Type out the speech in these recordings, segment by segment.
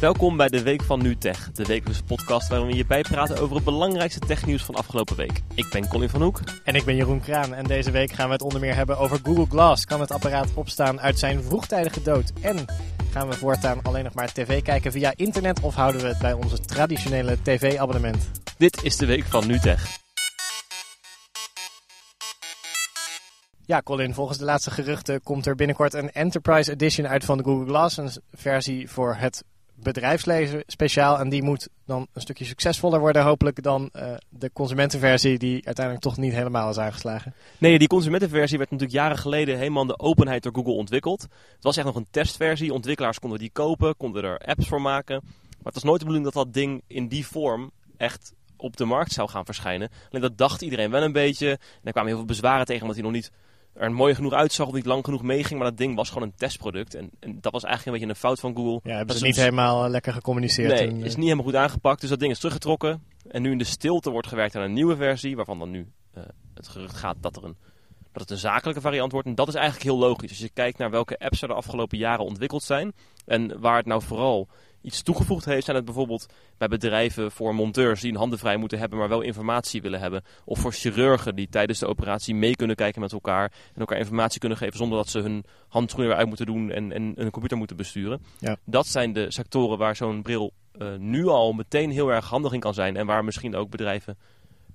Welkom bij de Week van NuTech, de wekelijkse podcast waarin we je bijpraten over het belangrijkste technieuws van afgelopen week. Ik ben Colin van Hoek. En ik ben Jeroen Kraan en deze week gaan we het onder meer hebben over Google Glass. Kan het apparaat opstaan uit zijn vroegtijdige dood? En gaan we voortaan alleen nog maar tv kijken via internet of houden we het bij onze traditionele tv-abonnement? Dit is de Week van NuTech. Ja, Colin, volgens de laatste geruchten komt er binnenkort een Enterprise Edition uit van de Google Glass. Een versie voor het bedrijfslezen speciaal. En die moet dan een stukje succesvoller worden, hopelijk, dan uh, de consumentenversie die uiteindelijk toch niet helemaal is aangeslagen. Nee, die consumentenversie werd natuurlijk jaren geleden helemaal de openheid door Google ontwikkeld. Het was echt nog een testversie. Ontwikkelaars konden die kopen, konden er apps voor maken. Maar het was nooit de bedoeling dat dat ding in die vorm echt op de markt zou gaan verschijnen. Alleen dat dacht iedereen wel een beetje. En er kwamen heel veel bezwaren tegen omdat hij nog niet er mooi genoeg uitzag of niet lang genoeg meeging. Maar dat ding was gewoon een testproduct. En, en dat was eigenlijk een beetje een fout van Google. Ja, hebben ze niet helemaal eh, lekker gecommuniceerd. Nee, is niet helemaal goed aangepakt. Dus dat ding is teruggetrokken. En nu in de stilte wordt gewerkt aan een nieuwe versie. Waarvan dan nu uh, het gerucht gaat dat, er een, dat het een zakelijke variant wordt. En dat is eigenlijk heel logisch. Als je kijkt naar welke apps er de afgelopen jaren ontwikkeld zijn. En waar het nou vooral iets toegevoegd heeft, zijn het bijvoorbeeld bij bedrijven voor monteurs die een handen vrij moeten hebben, maar wel informatie willen hebben. Of voor chirurgen die tijdens de operatie mee kunnen kijken met elkaar en elkaar informatie kunnen geven zonder dat ze hun handschoenen weer uit moeten doen en, en een computer moeten besturen. Ja. Dat zijn de sectoren waar zo'n bril uh, nu al meteen heel erg handig in kan zijn en waar misschien ook bedrijven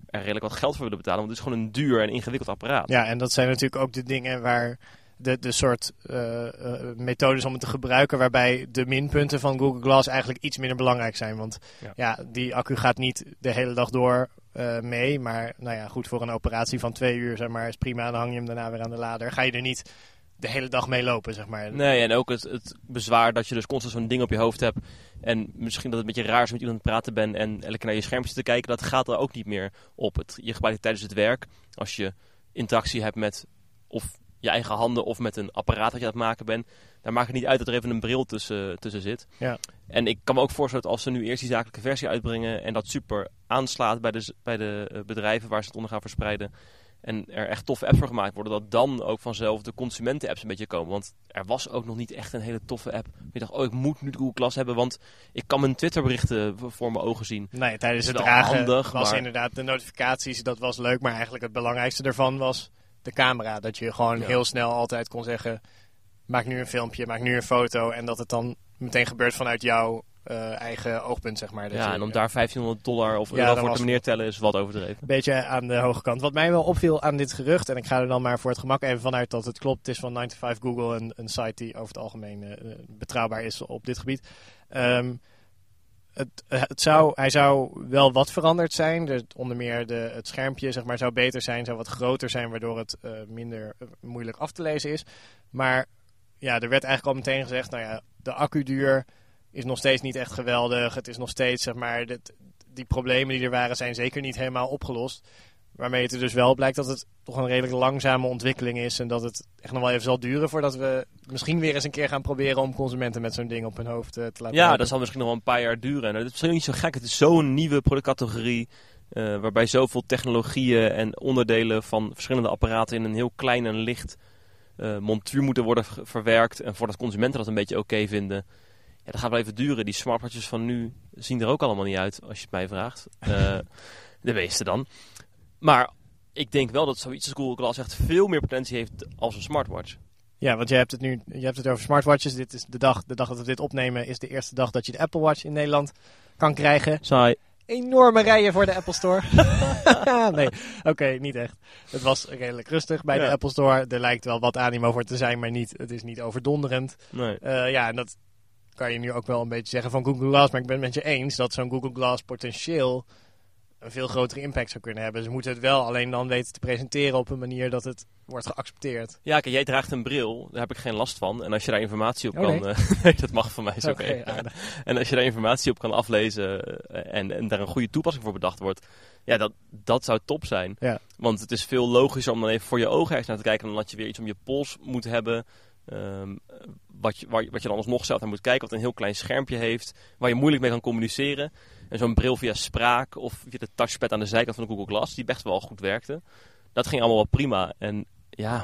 er redelijk wat geld voor willen betalen, want het is gewoon een duur en ingewikkeld apparaat. Ja, en dat zijn natuurlijk ook de dingen waar de, de soort uh, methodes om het te gebruiken waarbij de minpunten van Google Glass eigenlijk iets minder belangrijk zijn. Want ja, die accu gaat niet de hele dag door uh, mee. Maar nou ja, goed voor een operatie van twee uur zeg maar, is prima. Dan hang je hem daarna weer aan de lader. Ga je er niet de hele dag mee lopen, zeg maar. Nee, en ook het, het bezwaar dat je dus constant zo'n ding op je hoofd hebt. En misschien dat het een beetje raar is met iemand aan het praten bent en elke naar je schermpje te kijken. Dat gaat er ook niet meer op. Het, je gebruikt het tijdens het werk. Als je interactie hebt met of je eigen handen of met een apparaat dat je aan het maken bent. Daar maakt het niet uit dat er even een bril tussen, tussen zit. Ja. En ik kan me ook voorstellen dat als ze nu eerst die zakelijke versie uitbrengen en dat super aanslaat bij de, bij de eh, bedrijven waar ze het onder gaan verspreiden. En er echt toffe apps voor gemaakt worden, dat dan ook vanzelf de consumenten-apps een beetje komen. Want er was ook nog niet echt een hele toffe app. Je dacht, oh, ik moet nu Google Class hebben, want ik kan mijn Twitterberichten voor mijn ogen zien. Nee, tijdens het dragen handig, was inderdaad de notificaties, dat was leuk. Maar eigenlijk het belangrijkste daarvan was de camera. Dat je gewoon heel snel altijd kon zeggen: maak nu een filmpje, maak nu een foto. En dat het dan meteen gebeurt vanuit jouw uh, eigen oogpunt, zeg maar. Dat ja, en om daar 1500 dollar of euro voor te meneer tellen is wat overdreven. Een beetje aan de hoge kant. Wat mij wel opviel aan dit gerucht, en ik ga er dan maar voor het gemak even vanuit dat het klopt. Het is van 9 to 5 Google, een, een site die over het algemeen uh, betrouwbaar is op dit gebied. Um, het, het zou, hij zou wel wat veranderd zijn. Dus onder meer de, het schermpje zeg maar, zou beter zijn, zou wat groter zijn, waardoor het uh, minder uh, moeilijk af te lezen is. Maar ja, er werd eigenlijk al meteen gezegd, nou ja, de accuduur is nog steeds niet echt geweldig. Het is nog steeds, zeg maar, dit, die problemen die er waren, zijn zeker niet helemaal opgelost. Waarmee het er dus wel blijkt dat het toch een redelijk langzame ontwikkeling is. En dat het echt nog wel even zal duren voordat we misschien weer eens een keer gaan proberen om consumenten met zo'n ding op hun hoofd uh, te laten Ja, dat zal misschien nog wel een paar jaar duren. En dat is misschien niet zo gek. Het is zo'n nieuwe productcategorie. Uh, waarbij zoveel technologieën en onderdelen van verschillende apparaten in een heel klein en licht uh, montuur moeten worden verwerkt. En voordat consumenten dat een beetje oké vinden. Ja, dat gaat wel even duren. Die smartwatches van nu zien er ook allemaal niet uit, als je het mij vraagt. de meeste dan. Maar ik denk wel dat zoiets als Google Glass echt veel meer potentie heeft als een smartwatch. Ja, want je hebt het nu je hebt het over smartwatches. Dit is de dag, de dag dat we dit opnemen, is de eerste dag dat je de Apple Watch in Nederland kan krijgen. Saai. Enorme rijen voor de Apple Store. nee, oké, niet echt. Het was redelijk rustig bij de Apple Store. Er lijkt wel wat animo voor te zijn, maar niet, het is niet overdonderend. Nee. Uh, ja, en dat kan je nu ook wel een beetje zeggen van Google Glass. Maar ik ben het met je eens dat zo'n Google Glass potentieel een veel grotere impact zou kunnen hebben. Ze moeten het wel alleen dan weten te presenteren op een manier dat het wordt geaccepteerd. Ja, kijk, jij draagt een bril, daar heb ik geen last van. En als je daar informatie op oh, kan... Uh, nee, dat mag van mij, is oké. en als je daar informatie op kan aflezen eh, en, en daar een goede toepassing voor bedacht wordt... Ja, dat, dat zou top zijn. Ja. Want het is veel logischer om dan even voor je ogen ergens naar te kijken... dan dat je weer iets om je pols moet hebben... Um, wat, je, wat je dan alsnog zelf naar moet kijken, wat een heel klein schermpje heeft, waar je moeilijk mee kan communiceren. En zo'n bril via spraak of via de touchpad aan de zijkant van de Google Glass, die best wel goed werkte. Dat ging allemaal wel prima. En ja...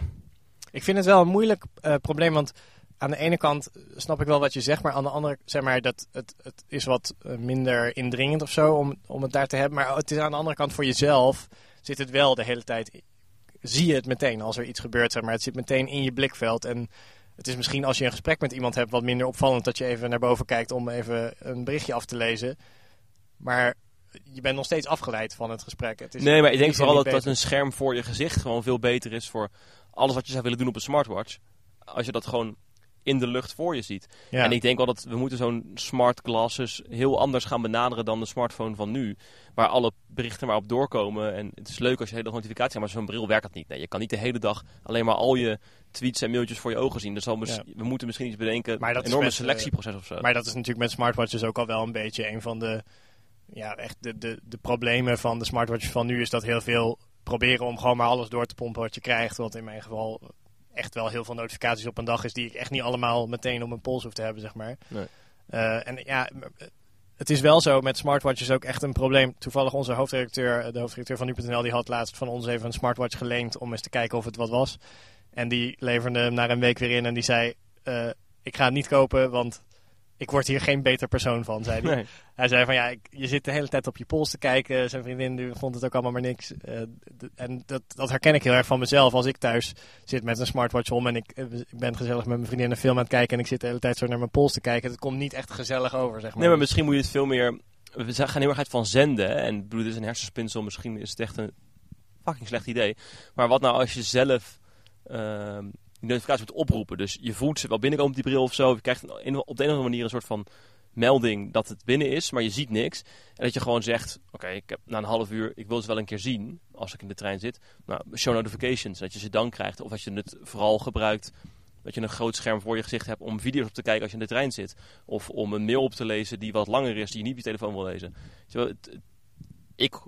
Ik vind het wel een moeilijk uh, probleem, want aan de ene kant snap ik wel wat je zegt, maar aan de andere, zeg maar, dat het, het is wat eh, minder indringend of zo om, om het daar te hebben. Maar het is aan de andere kant voor jezelf zit het wel de hele tijd. Zie je het meteen als er iets gebeurt, zeg maar. Het zit meteen in je blikveld. En het is misschien als je een gesprek met iemand hebt wat minder opvallend dat je even naar boven kijkt om even een berichtje af te lezen. Maar je bent nog steeds afgeleid van het gesprek. Het is Nee, maar ik denk vooral dat, dat een scherm voor je gezicht gewoon veel beter is voor alles wat je zou willen doen op een smartwatch. Als je dat gewoon in de lucht voor je ziet. Ja. En ik denk wel dat we moeten zo'n smart glasses heel anders gaan benaderen dan de smartphone van nu. Waar alle berichten maar op doorkomen. En het is leuk als je hele dag notificaties hebt, maar zo'n bril werkt dat niet. Nee, je kan niet de hele dag alleen maar al je tweets en mailtjes voor je ogen zien. Dus Ja. we moeten misschien iets bedenken. Maar dat een enorme met, eh, selectieproces of zo. Maar dat is natuurlijk met smartwatches ook al wel een beetje een van de, ja, echt de, de, de problemen van de smartwatches van nu. Is dat heel veel proberen om gewoon maar alles door te pompen wat je krijgt. Wat in mijn geval echt wel heel veel notificaties op een dag is die ik echt niet allemaal meteen op mijn pols hoef te hebben, zeg maar. Nee. Eh, en ja, het is wel zo met smartwatches ook echt een probleem. Toevallig onze hoofdredacteur, de hoofdredacteur van nu.nl, die had laatst van ons even een smartwatch geleend om eens te kijken of het wat was. En die leverde hem na een week weer in en die zei, eh, ik ga het niet kopen, want ik word hier geen beter persoon van, zei hij. Nee. Hij zei van ja, ik, je zit de hele tijd op je pols te kijken. Zijn vriendin die vond het ook allemaal maar niks. Eh, en dat, dat herken ik heel erg van mezelf. Als ik thuis zit met een smartwatch om en ik, eh, ik ben gezellig met mijn vriendin een film aan het kijken en ik zit de hele tijd zo naar mijn pols te kijken. Het komt niet echt gezellig over, zeg maar. Nee, maar misschien moet je het veel meer... We gaan heel erg uit van zenden. hè. En dit is een hersenspinsel. Misschien is het echt een fucking slecht idee. Maar wat nou als je zelf ehm, die notificatie moet oproepen? Dus je voelt ze wel binnenkomen op die bril of zo. Je krijgt op de een of andere manier een soort van melding dat het binnen is, maar je ziet niks. En dat je gewoon zegt, oké, ik heb na een half uur, ik wil ze wel een keer zien als ik in de trein zit. Nou, show notifications, dat je ze dan krijgt. Of dat je het vooral gebruikt, dat je een groot scherm voor je gezicht hebt om video's op te kijken als je in de trein zit. Of om een mail op te lezen die wat langer is, die je niet op je telefoon wil lezen. Ik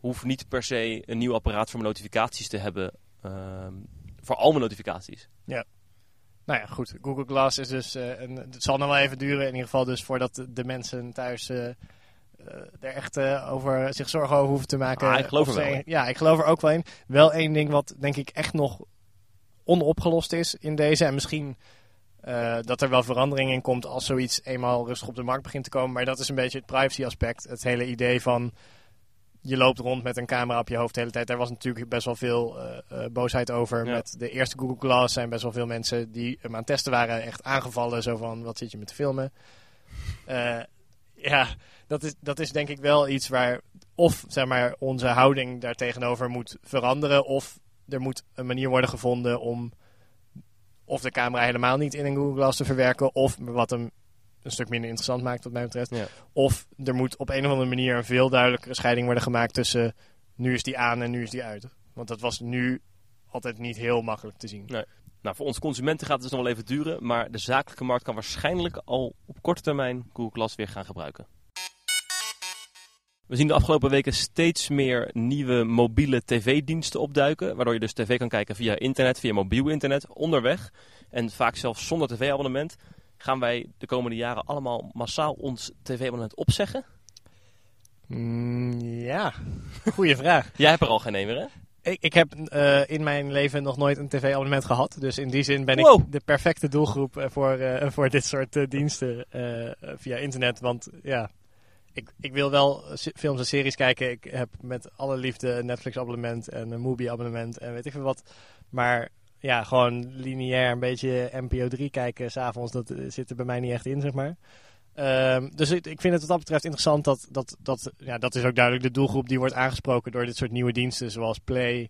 hoef niet per se een nieuw apparaat voor mijn notificaties te hebben, ehm, voor al mijn notificaties. Nou ja, goed. Google Glass is dus. een, het zal nog wel even duren, in ieder geval, dus voordat de, mensen thuis. eh, eh, er echt over zich zorgen over hoeven te maken. Ah, ik geloof Of er wel in. Ja, ik geloof er ook wel in. Wel één ding wat denk ik echt nog onopgelost is in deze. En misschien dat er wel verandering in komt als zoiets eenmaal rustig op de markt begint te komen. Maar dat is een beetje het privacy aspect. Het hele idee van je loopt rond met een camera op je hoofd de hele tijd. Daar was natuurlijk best wel veel eh, eh, boosheid over. Ja. Met de eerste Google Glass zijn best wel veel mensen die hem aan het testen waren echt aangevallen. Zo van, wat zit je me te filmen? Eh, ja, dat is, dat is denk ik wel iets waar of zeg maar, onze houding daar tegenover moet veranderen. Of er moet een manier worden gevonden om of de camera helemaal niet in een Google Glass te verwerken. Of wat hem een stuk minder interessant maakt wat mij betreft. Ja. Of er moet op een of andere manier een veel duidelijkere scheiding worden gemaakt tussen nu is die aan en nu is die uit. Want dat was nu altijd niet heel makkelijk te zien. Nee. Nou, voor ons consumenten gaat het dus nog wel even duren, maar de zakelijke markt kan waarschijnlijk al op korte termijn Google Glass weer gaan gebruiken. We zien de afgelopen weken steeds meer nieuwe mobiele tv-diensten opduiken, waardoor je dus tv kan kijken via internet, via mobiel internet, onderweg en vaak zelfs zonder tv-abonnement. Gaan wij de komende jaren allemaal massaal ons tv-abonnement opzeggen? Mm, ja, goede vraag. Jij hebt er al geen een meer, hè? Ik, ik heb eh, in mijn leven nog nooit een tv-abonnement gehad. Dus in die zin ben Wow. ik de perfecte doelgroep eh, voor, eh, voor dit soort diensten via internet. Want ja, ik, ik wil wel films en series kijken. Ik heb met alle liefde een Netflix-abonnement en een Mubi-abonnement en weet ik veel wat. Maar ja, gewoon lineair een beetje NPO 3 kijken s'avonds, dat eh, zit er bij mij niet echt in, zeg maar. Ehm, dus ik, ik vind het wat dat betreft interessant dat, dat, dat, ja, dat is ook duidelijk de doelgroep die wordt aangesproken door dit soort nieuwe diensten zoals Play,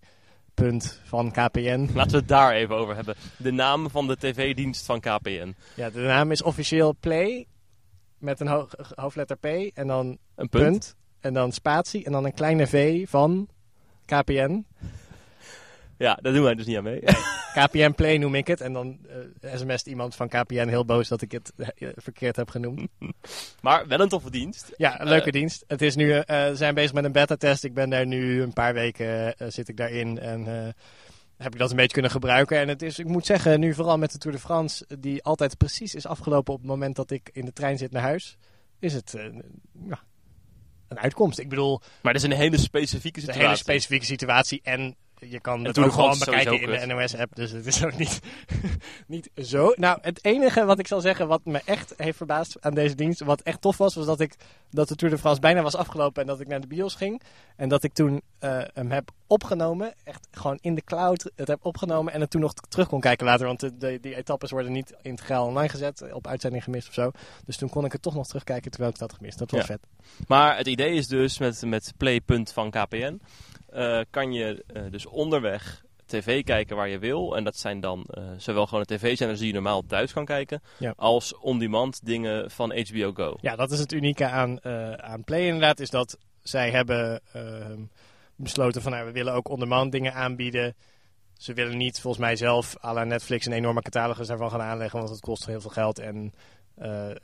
Punt van KPN. Laten we het daar even over hebben. De naam van de tv-dienst van KPN. Ja, de naam is officieel Play met een ho- hoofdletter P en dan Een punt. punt. en dan spatie en dan een kleine V van KPN. Ja, daar doen wij dus niet aan mee. KPN Play noem ik het en dan eh sms't iemand van KPN heel boos dat ik het eh, verkeerd heb genoemd. Maar wel een toffe dienst. Ja, een leuke dienst. Het is nu, eh, we zijn bezig met een beta-test. Ik ben daar nu een paar weken, eh, zit ik daarin en eh, heb ik dat een beetje kunnen gebruiken. En het is, ik moet zeggen, nu vooral met de Tour de France, die altijd precies is afgelopen op het moment dat ik in de trein zit naar huis, is het eh, ja, een uitkomst. Ik bedoel, Maar dat is een hele specifieke is een situatie. hele specifieke situatie en je kan het ook gewoon bekijken in de NOS-app, dus het is ook niet, niet zo. Nou, het enige wat ik zal zeggen, wat me echt heeft verbaasd aan deze dienst, wat echt tof was, was dat ik dat de Tour de France bijna was afgelopen en dat ik naar de bios ging. En dat ik toen eh, hem heb opgenomen, echt gewoon in de cloud het heb opgenomen en het toen nog terug kon kijken later, want de, de- die etappes worden niet integraal online gezet, op uitzending gemist of zo. Dus toen kon ik het toch nog terugkijken terwijl ik dat gemist. Dat was Ja. vet. Maar het idee is dus met, met Playpunt van KPN. Eh, kan je eh, dus onderweg tv kijken waar je wil. En dat zijn dan eh, zowel gewoon de tv-zenders die je normaal thuis kan kijken. Ja. Als on-demand dingen van HBO Go. Ja, dat is het unieke aan, aan Play inderdaad. Is dat zij hebben ehm, besloten van nou, we willen ook on-demand dingen aanbieden. Ze willen niet volgens mij zelf à la Netflix een enorme catalogus daarvan gaan aanleggen. Want het kost heel veel geld en,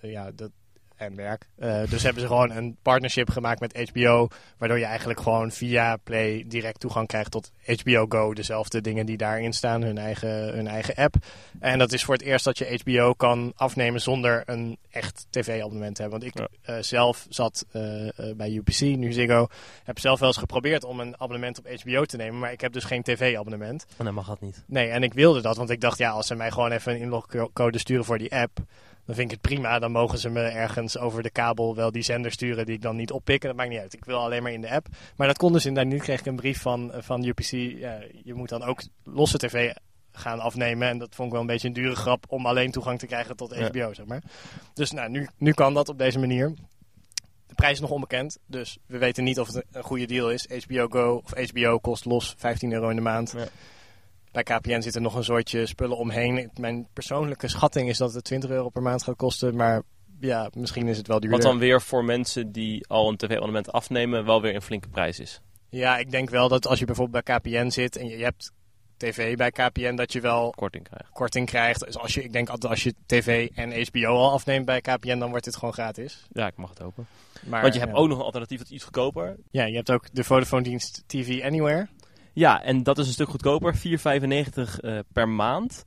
ja, dat, en werk. Eh, dus hebben ze gewoon een partnership gemaakt met HBO. Waardoor je eigenlijk gewoon via Play direct toegang krijgt tot HBO Go. Dezelfde dingen die daarin staan, hun eigen, hun eigen app. En dat is voor het eerst dat je HBO kan afnemen zonder een echt tv-abonnement te hebben. Want ik Ja. eh, zelf zat eh, bij UPC, nu Ziggo. Heb zelf wel eens geprobeerd om een abonnement op HBO te nemen. Maar ik heb dus geen tv-abonnement. En dan mag dat niet. Nee, en ik wilde dat, want ik dacht, ja, als ze mij gewoon even een inlogcode sturen voor die app, dan vind ik het prima. Dan mogen ze me ergens over de kabel wel die zender sturen die ik dan niet oppik. En dat maakt niet uit. Ik wil alleen maar in de app. Maar dat kon dus inderdaad niet. kreeg ik een brief van, eh, van UPC. Ja, je moet dan ook losse tv gaan afnemen. En dat vond ik wel een beetje een dure grap om alleen toegang te krijgen tot Ja. HBO, zeg maar. Dus nou, nu, nu kan dat op deze manier. De prijs is nog onbekend, dus we weten niet of het een goede deal is. HBO Go of HBO kost los 15 euro in de maand. Ja. Bij KPN zit er nog een soortje spullen omheen. Mijn persoonlijke schatting is dat het 20 euro per maand gaat kosten. Maar ja, misschien is het wel duurder. Wat dan weer voor mensen die al een tv-abonnement afnemen wel weer een flinke prijs is. Ja, ik denk wel dat als je bijvoorbeeld bij KPN zit en je, je hebt tv bij KPN, dat je wel Korting krijgt. korting krijgt. Dus als je, ik denk dat als je tv en HBO al afneemt bij KPN, dan wordt het gewoon gratis. Ja, ik mag het hopen. Maar, Want je hebt ja. ook nog een alternatief dat is iets goedkoper. Ja, je hebt ook de Vodafone-dienst TV Anywhere. Ja, en dat is een stuk goedkoper. 4,95 eh, per maand.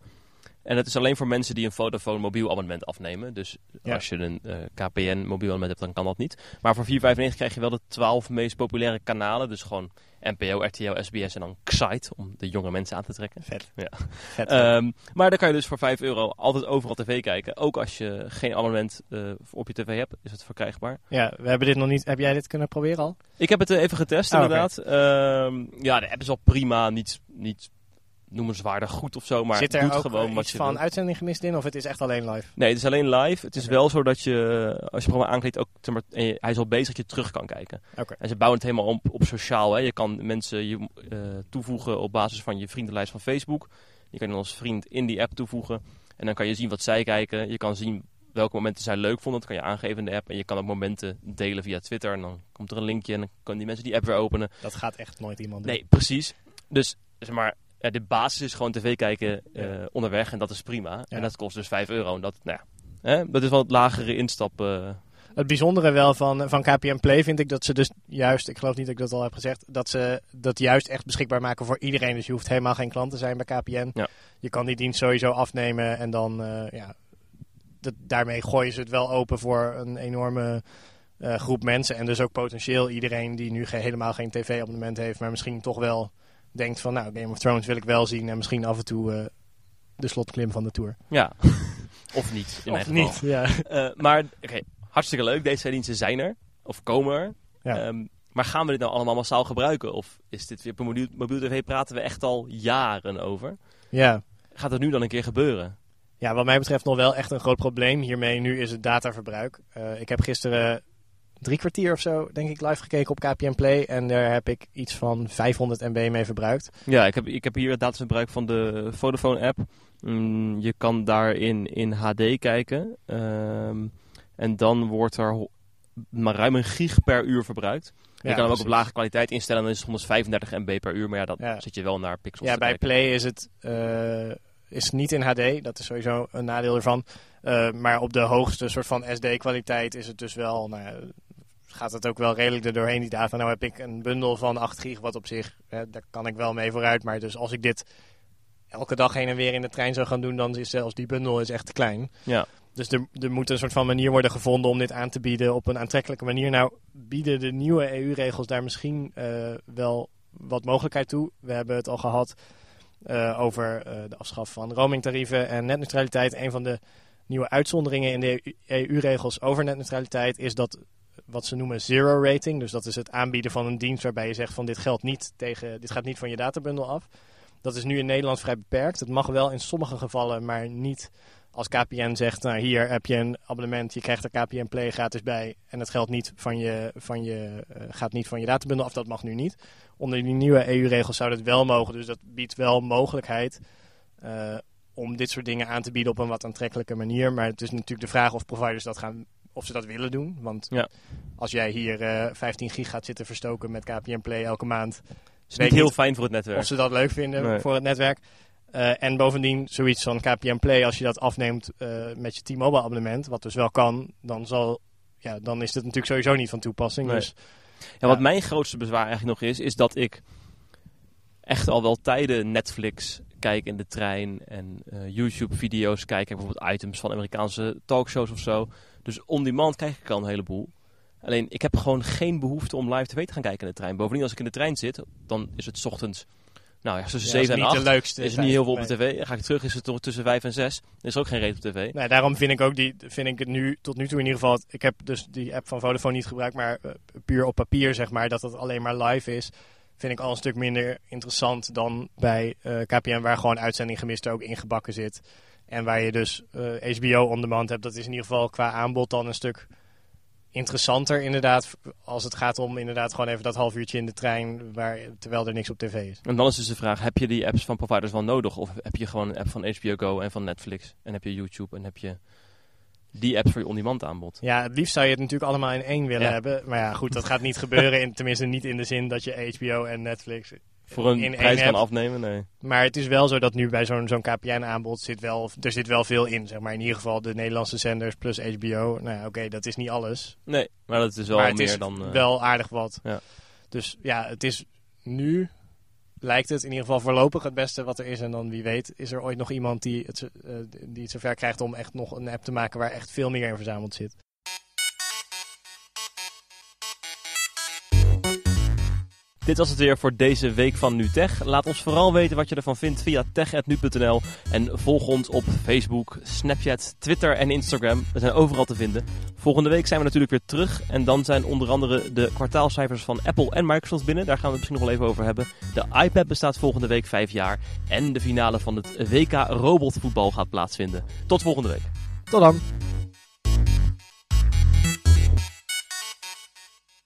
En dat is alleen voor mensen die een Vodafone mobiel abonnement afnemen. Dus Ja. als je een eh, KPN mobiel abonnement hebt, dan kan dat niet. Maar voor 4,95 krijg je wel de 12 meest populaire kanalen. Dus gewoon NPO, RTL, SBS en dan Xite. Om de jonge mensen aan te trekken. Vet. Ja. Vet. Ehm, maar dan kan je dus voor 5 euro altijd overal tv kijken. Ook als je geen abonnement eh, op je tv hebt, is het verkrijgbaar. ja, we hebben dit nog niet. Heb jij dit kunnen proberen al? Ik heb het eh, even getest, Oh, inderdaad. Ehm, ja, de app is wel prima. Niet, niet noemenswaardig goed of zo, maar Zit het er doet ook gewoon eh, wat je van wil. uitzending gemist in? Of het is echt alleen live? Nee, het is alleen live. Het is wel zo dat je, als je programma aanklikt, ook, zeg maar, je- hij is al bezig dat je terug kan kijken. En ze bouwen het helemaal op, op sociaal. Hè. Je kan mensen je, eh, toevoegen op basis van je vriendenlijst van Facebook. Je kan als vriend in die app toevoegen. En dan kan je zien wat zij kijken. Je kan zien welke momenten zij leuk vonden. Dat kan je aangeven in de app. En je kan ook momenten delen via Twitter. En dan komt er een linkje en dan kunnen die mensen die app weer openen. Dat gaat echt nooit iemand doen. Nee, precies. Dus zeg maar, ja, de basis is gewoon tv kijken eh, onderweg en dat is prima. En dat kost dus 5 euro. En dat, nou ja, hè, dat is wel het lagere instap. eh. Het bijzondere wel van, van KPN Play vind ik dat ze dus juist, ik geloof niet dat ik dat al heb gezegd, dat ze dat juist echt beschikbaar maken voor iedereen. Dus je hoeft helemaal geen klant te zijn bij KPN. Ja. Je kan die dienst sowieso afnemen en dan, eh, ja, dat, daarmee gooien ze het wel open voor een enorme groep mensen. En dus ook potentieel iedereen die nu ge- helemaal geen tv-abonnement heeft, maar misschien toch wel denkt van, nou, Game of Thrones wil ik wel zien en misschien af en toe eh, de slotklim van de Tour. ja, of niet in mijn of geval. niet, ja. Eh, maar oké, hartstikke leuk. Deze twee diensten zijn er. Of komen er. Ja. Ehm, maar gaan we dit nou allemaal massaal gebruiken? Of is dit weer op mobiel, mobiel tv praten we echt al jaren over? ja. Gaat het nu dan een keer gebeuren? Ja, wat mij betreft nog wel echt een groot probleem hiermee nu is het dataverbruik. Eh, ik heb gisteren drie kwartier of zo, denk ik, live gekeken op KPN Play. En daar heb ik iets van 500 MB mee verbruikt. Ja, ik heb, ik heb hier het dataverbruik van de Vodafone-app. Mm, je kan daarin in HD kijken. Ehm, en dan wordt er maar ruim een gig per uur verbruikt. je kan hem ook op lage kwaliteit instellen. Dan is het 135 MB per uur. Maar ja, dat Ja. zit je wel naar pixels Ja, bij kijken. Play is het eh, is niet in HD. Dat is sowieso een nadeel ervan. Eh, maar op de hoogste soort van SD-kwaliteit is het dus wel... Nou, ja, gaat het ook wel redelijk er doorheen, die data. Nou heb ik een bundel van 8 gig, wat op zich... hè, daar kan ik wel mee vooruit. Maar dus als ik dit elke dag heen en weer in de trein zou gaan doen... dan is zelfs die bundel is echt te klein. Ja. Dus er, er moet een soort van manier worden gevonden om dit aan te bieden op een aantrekkelijke manier. Nou, bieden de nieuwe EU-regels daar misschien eh, wel wat mogelijkheid toe. We hebben het al gehad uh, over uh, de afschaf van roamingtarieven en netneutraliteit. Een van de nieuwe uitzonderingen in de EU-regels over netneutraliteit is dat wat ze noemen zero rating. Dus dat is het aanbieden van een dienst waarbij je zegt van dit geldt niet tegen, dit gaat niet van je databundel af. Dat is nu in Nederland vrij beperkt. Het mag wel in sommige gevallen, maar niet als KPN zegt, nou hier heb je een abonnement, je krijgt er KPN Play gratis bij en het geldt niet van je, van je, uh, gaat niet van je databundel af, dat mag nu niet. Onder die nieuwe EU-regels zou dat wel mogen, dus dat biedt wel mogelijkheid uh, om dit soort dingen aan te bieden op een wat aantrekkelijke manier. Maar het is natuurlijk de vraag of providers dat gaan, of ze dat willen doen. Want ja. als jij hier uh, 15 gig gaat zitten verstoken met KPN Play elke maand, is niet heel fijn voor het netwerk. Of ze dat leuk vinden Nee. voor het netwerk. Uh, en bovendien zoiets van KPN Play, als je dat afneemt uh, met je T-Mobile abonnement, wat dus wel kan, dan, zal, ja, dan is het natuurlijk sowieso niet van toepassing. Nee. Dus, Ja, wat mijn grootste bezwaar eigenlijk nog is, is dat ik echt al wel tijden Netflix kijk in de trein en uh, YouTube-video's kijk. Ik bijvoorbeeld items van Amerikaanse talkshows of zo. Dus on demand kijk ik al een heleboel. Alleen ik heb gewoon geen behoefte om live tv te gaan kijken in de trein. Bovendien, als ik in de trein zit, dan is het 's ochtends. Nou ja, tussen ja, 7 en niet 8 de leukste. is er niet heel veel op de tv. Ga ik terug, is het toch tussen 5 en 6. Er is ook geen reden op tv. Nee, daarom vind ik ook die, vind ik het nu, tot nu toe in ieder geval, ik heb dus die app van Vodafone niet gebruikt, maar uh, puur op papier zeg maar, dat het alleen maar live is, vind ik al een stuk minder interessant dan bij uh, KPN, waar gewoon uitzending gemist ook ingebakken zit. En waar je dus uh, HBO on demand hebt, dat is in ieder geval qua aanbod dan een stuk interessanter inderdaad, als het gaat om inderdaad gewoon even dat half uurtje in de trein, waar, terwijl er niks op tv is. En dan is dus de vraag, heb je die apps van providers wel nodig? Of heb je gewoon een app van HBO Go en van Netflix? En heb je YouTube en heb je die apps voor je on-demand aanbod? Ja, het liefst zou je het natuurlijk allemaal in één willen Ja. hebben. Maar ja, goed, dat gaat niet gebeuren. In, tenminste niet in de zin dat je HBO en Netflix Voor een prijs kan afnemen? Nee. Maar het is wel zo dat nu bij zo'n zo'n KPN-aanbod zit wel, er zit wel veel in. Zeg maar in ieder geval de Nederlandse zenders plus HBO. Nou oké, dat is niet alles. Nee, maar dat is wel maar het meer is dan... eh, wel aardig wat. Ja. Dus ja, het is nu, lijkt het in ieder geval voorlopig het beste wat er is. En dan wie weet is er ooit nog iemand die het, eh, die het zover krijgt om echt nog een app te maken waar echt veel meer in verzameld zit. Dit was het weer voor deze week van NuTech. Laat ons vooral weten wat je ervan vindt via tech.nu.nl. En volg ons op Facebook, Snapchat, Twitter en Instagram. We zijn overal te vinden. Volgende week zijn we natuurlijk weer terug. En dan zijn onder andere de kwartaalcijfers van Apple en Microsoft binnen. Daar gaan we het misschien nog wel even over hebben. De iPad bestaat volgende week vijf jaar. En de finale van het WK robotvoetbal gaat plaatsvinden. Tot volgende week. Tot dan!